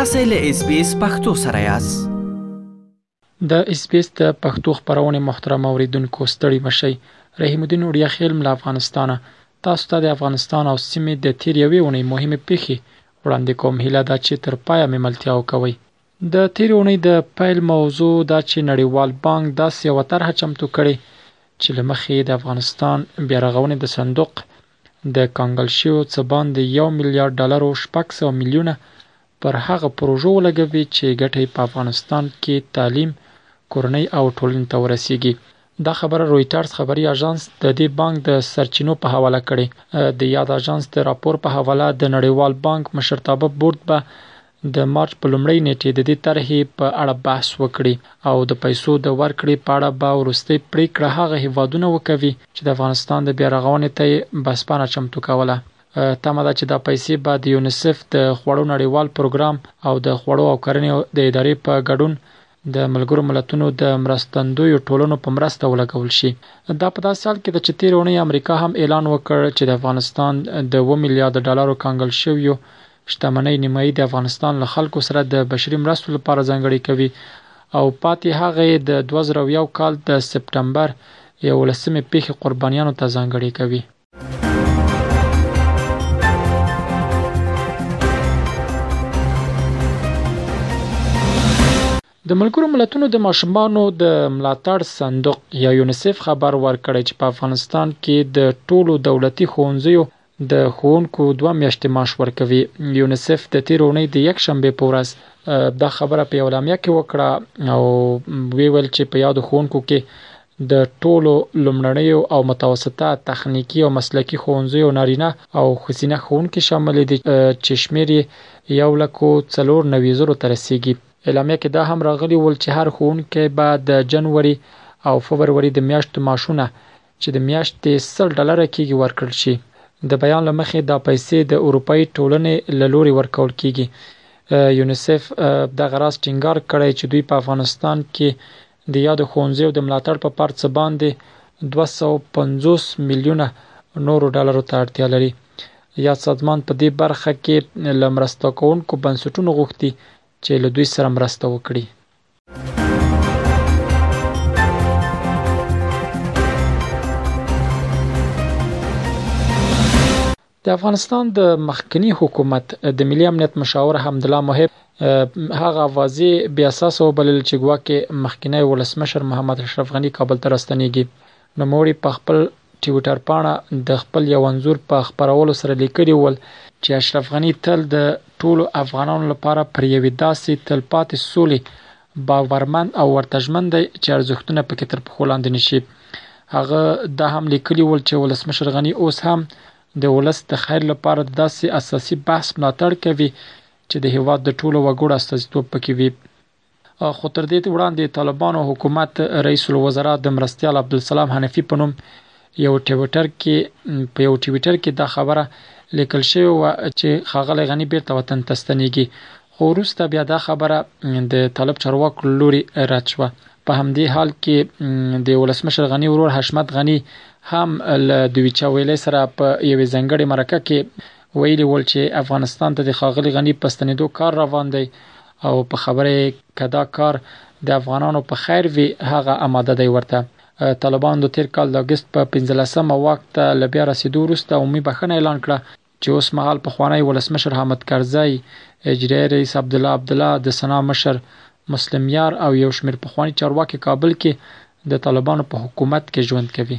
تاسو له اس بي اس پختو سره یاست د اس بي اس د پښتو خبرونه محترم اوریدونکو ستړي مشي رحیم الدین اوریا خیل مل افغانستان تاسو ته د افغانستان او سیمې د تیر یوې اونۍ مهمه پیخي وړاندې کوم هیله ده چې تر پایه مې ملتیا وکوي د تېرې اونۍ د پیل موضوع دا چې نړیوال بانک داسې یوه طرحه چمتو کړې چې له مخې یې د افغانستان بیارغونې د صندوق د کنګل شویو څه باندې یو میلیارد ډالرو شپږ سوه میلیونه پر هغه پروژو ولګوي چې ګټه یې په افغانستان کې تعلیم، کورنۍ او ټولنې ته ورسېږي. دا خبره رویټرز خبري اژانس د دې بانک د سرچینو په حواله کړې. د یاد اژانس د راپور په حواله، د نړیوال بانک مشرتابه بورد به د مارچ په لومړۍ نېټې د دې طرحې په اړه بحث وکړي او د پیسو د ورکړې په اړه به وروستۍ پرېکړه هغه هېوادونه وکوي چې د افغانستان د بیارغونې ته یې بسپنه چمتو کوله. تمه ده چې دا پیسې به د یونیسف د خوړو نړیوال پروګرام او د خوړو او کرنې د ادارې په ګډون د ملګرو ملتونو د مرستندویو ټولنو په مرسته ولګول شي. دا په داسې حال کې ده چې تېرې اوڼۍ امریکا هم اعلان وکړ چې د افغانستان د اوه میلیارد ډالرو کنګل شویو شتمنۍ نیمايي د افغانستان له خلکو سره د بشري مرستو لپاره ځانګړې کوي او پاتې هغه یې د دوه زره او یو کال د سپټمبر یوولسمې پېښې قربانیانو ته ځانګړې کوي. د ملګرو ملتونو د ماشومانو د ملاتړ صندوق یا یونیسف خبر ورکړی چې په افغانستان کې د ټولو دولتي ښوونځیو د ښوونکو دوه میاشتې معاش ورکوي. یونیسف د تېرې اونۍ د یکشنبې په ورځ دا خبره په یوه اعلامیه کې وکړه او ویې ویل چې په یادو ښوونکو کې د ټولو لومړنیو او متوسطه، تخنیکي او مسلکي ښوونځیو نارینه او ښځینه ښوونکي شامل دي چې شمېر یې یو لک او څلور نوي زرو ته رسېږي. اعلامیه کې دا هم راغلي ول چې هر ښوونکی به د جنوري او فبروري د میاشتو معاشونه چې د میاشتې سل ډالره کېږي ورکړل شي. د بیان له مخې دا پیسې د اروپايي ټولنې له لوري ورکول کېږي. یونیسف په دغه راز ټینګار کړی چې دوی په افغانستان کې د یادو ښوونځیو د ملاتړ په پار څه باندې دوه سوه پنځوس میلیونه نورو ډالرو ته اړتیا لري. یاد سازمان په دې برخه کې له مرستهکوونکو بنسټونو غوښتي چې له دوی سره مرسته وکړي. د افغانستان د مخکنی حکومت د ملي امنیت مشاور حمدالله محب هغه اوازې بیا اساس وبلل چې ګواکې مخکنی ولسمشر محمد اشرف غني کابل ته راستنیږي نوموړي په خپل ټویټرپاڼه د خپل یو انځور په خپرولو سره لیکلي ول چې اشرف غني تل د ټولو افغانانو لپاره پر یوې داسې تلپاتې سولې باورمند او ورته ژمن دی چې ارزښتونه پکې تر پښو لاندې نه شي. هغه دا هم لیکلي ول چې ولسمشر غني اوس هم د ولس د خیر لپاره د داسې اساسي بحث ملاتړ کوي چې د هېواد د ټولو وګړو استازیتوب پکې وي. خو تر دې وړاندې طالبانو حکومت رئیس الوزرا د مرستیال عبدالسلام حنفي په نوم یو ټویټر کې په یو ټویټر کې دا خبره لیکل شوې وه چې ښاغلی غني بیرته وطن ته ستنیږي خو وروسته بیا دا خبره د طالب چارواکو لوري رد شوه په همدې حال کې د ولسمشر غني ورور حشمت غني هم له دویچه ویلې سره په یوې ځنګړې مرکه کې ویلي ول چې افغانستان ته د ښاغلي غني په ستنېدو کار روان دی او په خبره یې که دا کار د افغانانو په خیر وي هغه اماده دی ورته. طالبانو د تېر کال د اګست په پنځلس مه واک ته له بیا رسېدو وروسته عمومي بښنه اعلان کړه چې اوس مهال پخوانی ولسمشر حامد کرزی، اجرایي رئیس عبدالله عبدالله، د سنا مشر مسلم یار او یو شمېر پخواني چارواکي کابل کې د طالبانو په حکومت کې ژوند کوي.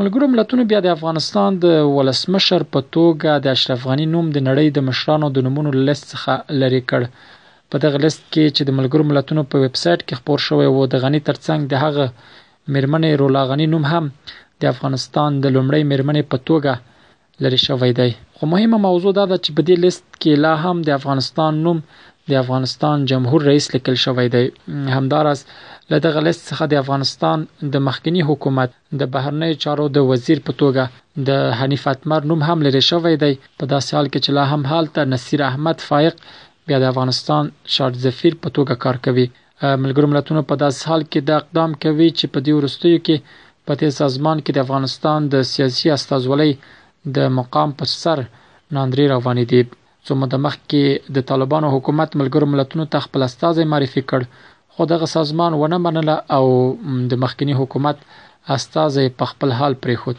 ملګرو ملتونو بیا د افغانستان د ولسمشر په توګه د اشرف غنی نوم د نړۍ د مشرانو د نومونو لیست څخه لری کړ په دغه لیست کې چې د ملګرو ملتونو په ویب سایټ کې خبر شوی وو د غنی ترڅنګ د هغه میرمنې رولا غنی نوم هم د افغانستان د لومړی میرمنې په توګه لرې شوی دی. خو مهمه موضوع دا ده چې په دې لست کې لا هم د افغانستان نوم د افغانستان جمهور رئیس لیکل شوی دی. همداراز له دغه لست څخه د افغانستان د مخکني حکومت د بهرنیو چارو د وزیر په توګه د حنیف اتمر نوم هم لرې شوی دی، په داسې حال کې چې لا هم هلته نصیر احمد فایق بیا د افغانستان شارجزفیر په توګه کار کوي. ملګرو ملتونو په داسې حال کې دا اقدام کوي چې په دې وروستیو کې په دې سازمان کې د افغانستان د سیاسي استازولۍ د مقام په سر ناندرې روانې دي. څو موده مخکې د طالبانو حکومت ملګرو ملتونو ته خپل استازی معرفي کړ، خو دغه سازمان ونه منله او د مخکیني حکومت استازی یې په خپل حال پرېښود.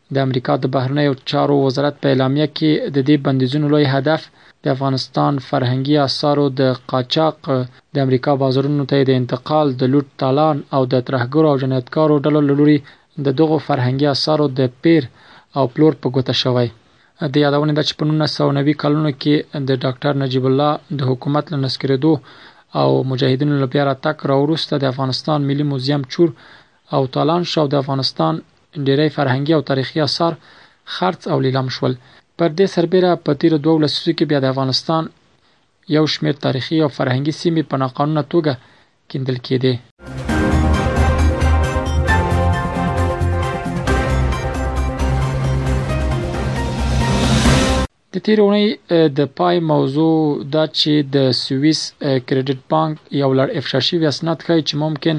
د امریکا د بهرنیو چارو وزارت په اعلامیه کې د دې بندیزونو لوی هدف د افغانستان فرهنګي اثارو د قاچاق، د امریکا بازارونو ته یې د انتقال، د لوټ تالان او د ترهګرو او جنایتکارو ډلو له لوري د دغو فرهنګي اثارو د پېر او پلور په ګوته شوی. د یادونې ده چې په نولس سوه نوي کلونو کې د ډاکټر نجیب الله د حکومت له نسکورېدو او مجاهدینو له بیا راتګ راوروسته د افغانستان ملي موزیم چور او تالان شو او د افغانستان ډیری فرهنګي او تاریخي اثار خرڅ او لیلام شول. پر دې سربیره په تیرو دوو لسیزو کې بیا د افغانستان یو شمیر تاریخي او فرهنګي سیمې په ناقانونه توګه کیندل کیدې. د تېرې اونۍ د پای موضوع دا چې د سویس کریډیټ بانک یو لړ افشا شوي اسناد ښایي چې ممکن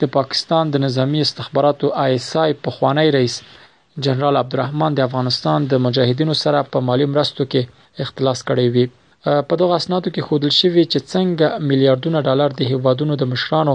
د پاکستان د نظامي استخباراتو ISI پخوانی رئیس جنرال عبدالرحمن د افغانستان د مجاهدینو سره په مالي مرستو کې اختلاس کړی وي. په دغو اسنادو کې ښودل شوي چې څنګه میلیاردونه ډالر د هېوادونو د مشرانو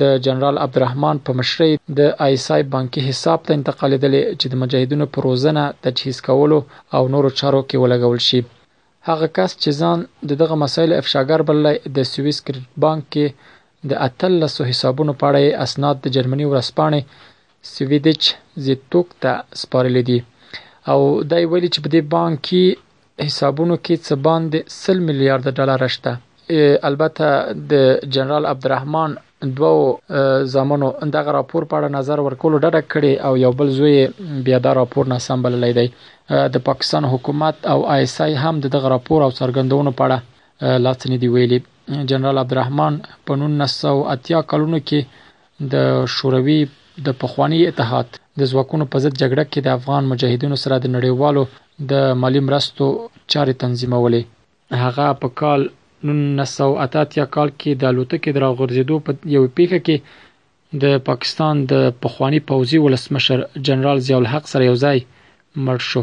د جنرال عبدالرحمن په مشرۍ د آی اس آی بانکي حساب ته انتقالېدلې چې د مجاهدینو په روزنه، تجهیز کولو او نورو چارو کې ولګول شي. هغه کس چې ځان د دغه مسایلو افشاګر بللی، د سویس کریډیټ بانک کې د اتلسو حسابونو په اړه یې اسناد د جرمني ورځپاڼې سویدچ زیتوګ ته سپارلي دي او دی ویلي چې په دې بانکي حسابونو کې څه باندې سل میلیارد ډالر شته. البته د جنرال عبدالرحمن دوو زامنو دغه راپور په اړه نظر ورکولو ډډه کړې او یو بل زوی یې بیا دا راپور ناسم بللی دی. د پاکستان حکومت او آی ایس آی هم د دغه راپور او څرګندونو په اړه لا څه نه دي ویلي. جنرال عبدالرحمن په نولس سوه او اتیا کلونو کې د شوروي د پخواني اتحاد د ځواکونو په ضد جګړه کې د افغان مجاهدینو سره د نړیوالو د مالي مرستو چارې تنظیمولې. هغه په کال نولس سوه اته اتیا کال کې د الوتکې د راغورځېدو په یوې پېښه کې د پاکستان د پخواني پوځي ولسمشر جنرال ضیا الحق سره یو ځای مړ شو.